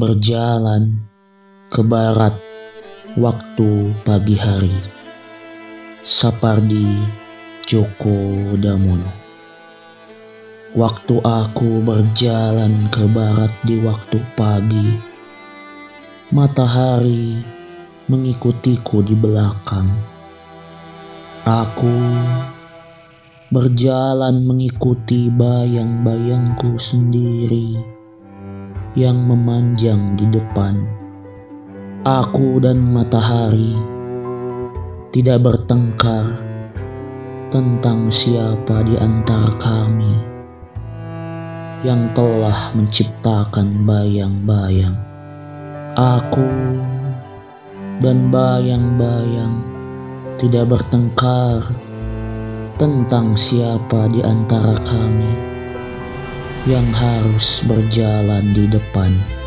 berjalan ke barat waktu pagi hari. Sapardi Djoko Damono Waktu aku berjalan ke barat di waktu pagi, matahari mengikutiku di belakang. Aku berjalan mengikuti bayang-bayangku sendiri yang memanjang di depan. Aku dan matahari tidak bertengkar tentang siapa di antara kami yang telah menciptakan bayang-bayang. Aku dan bayang-bayang tidak bertengkar tentang siapa di antara kami yang harus berjalan di depan.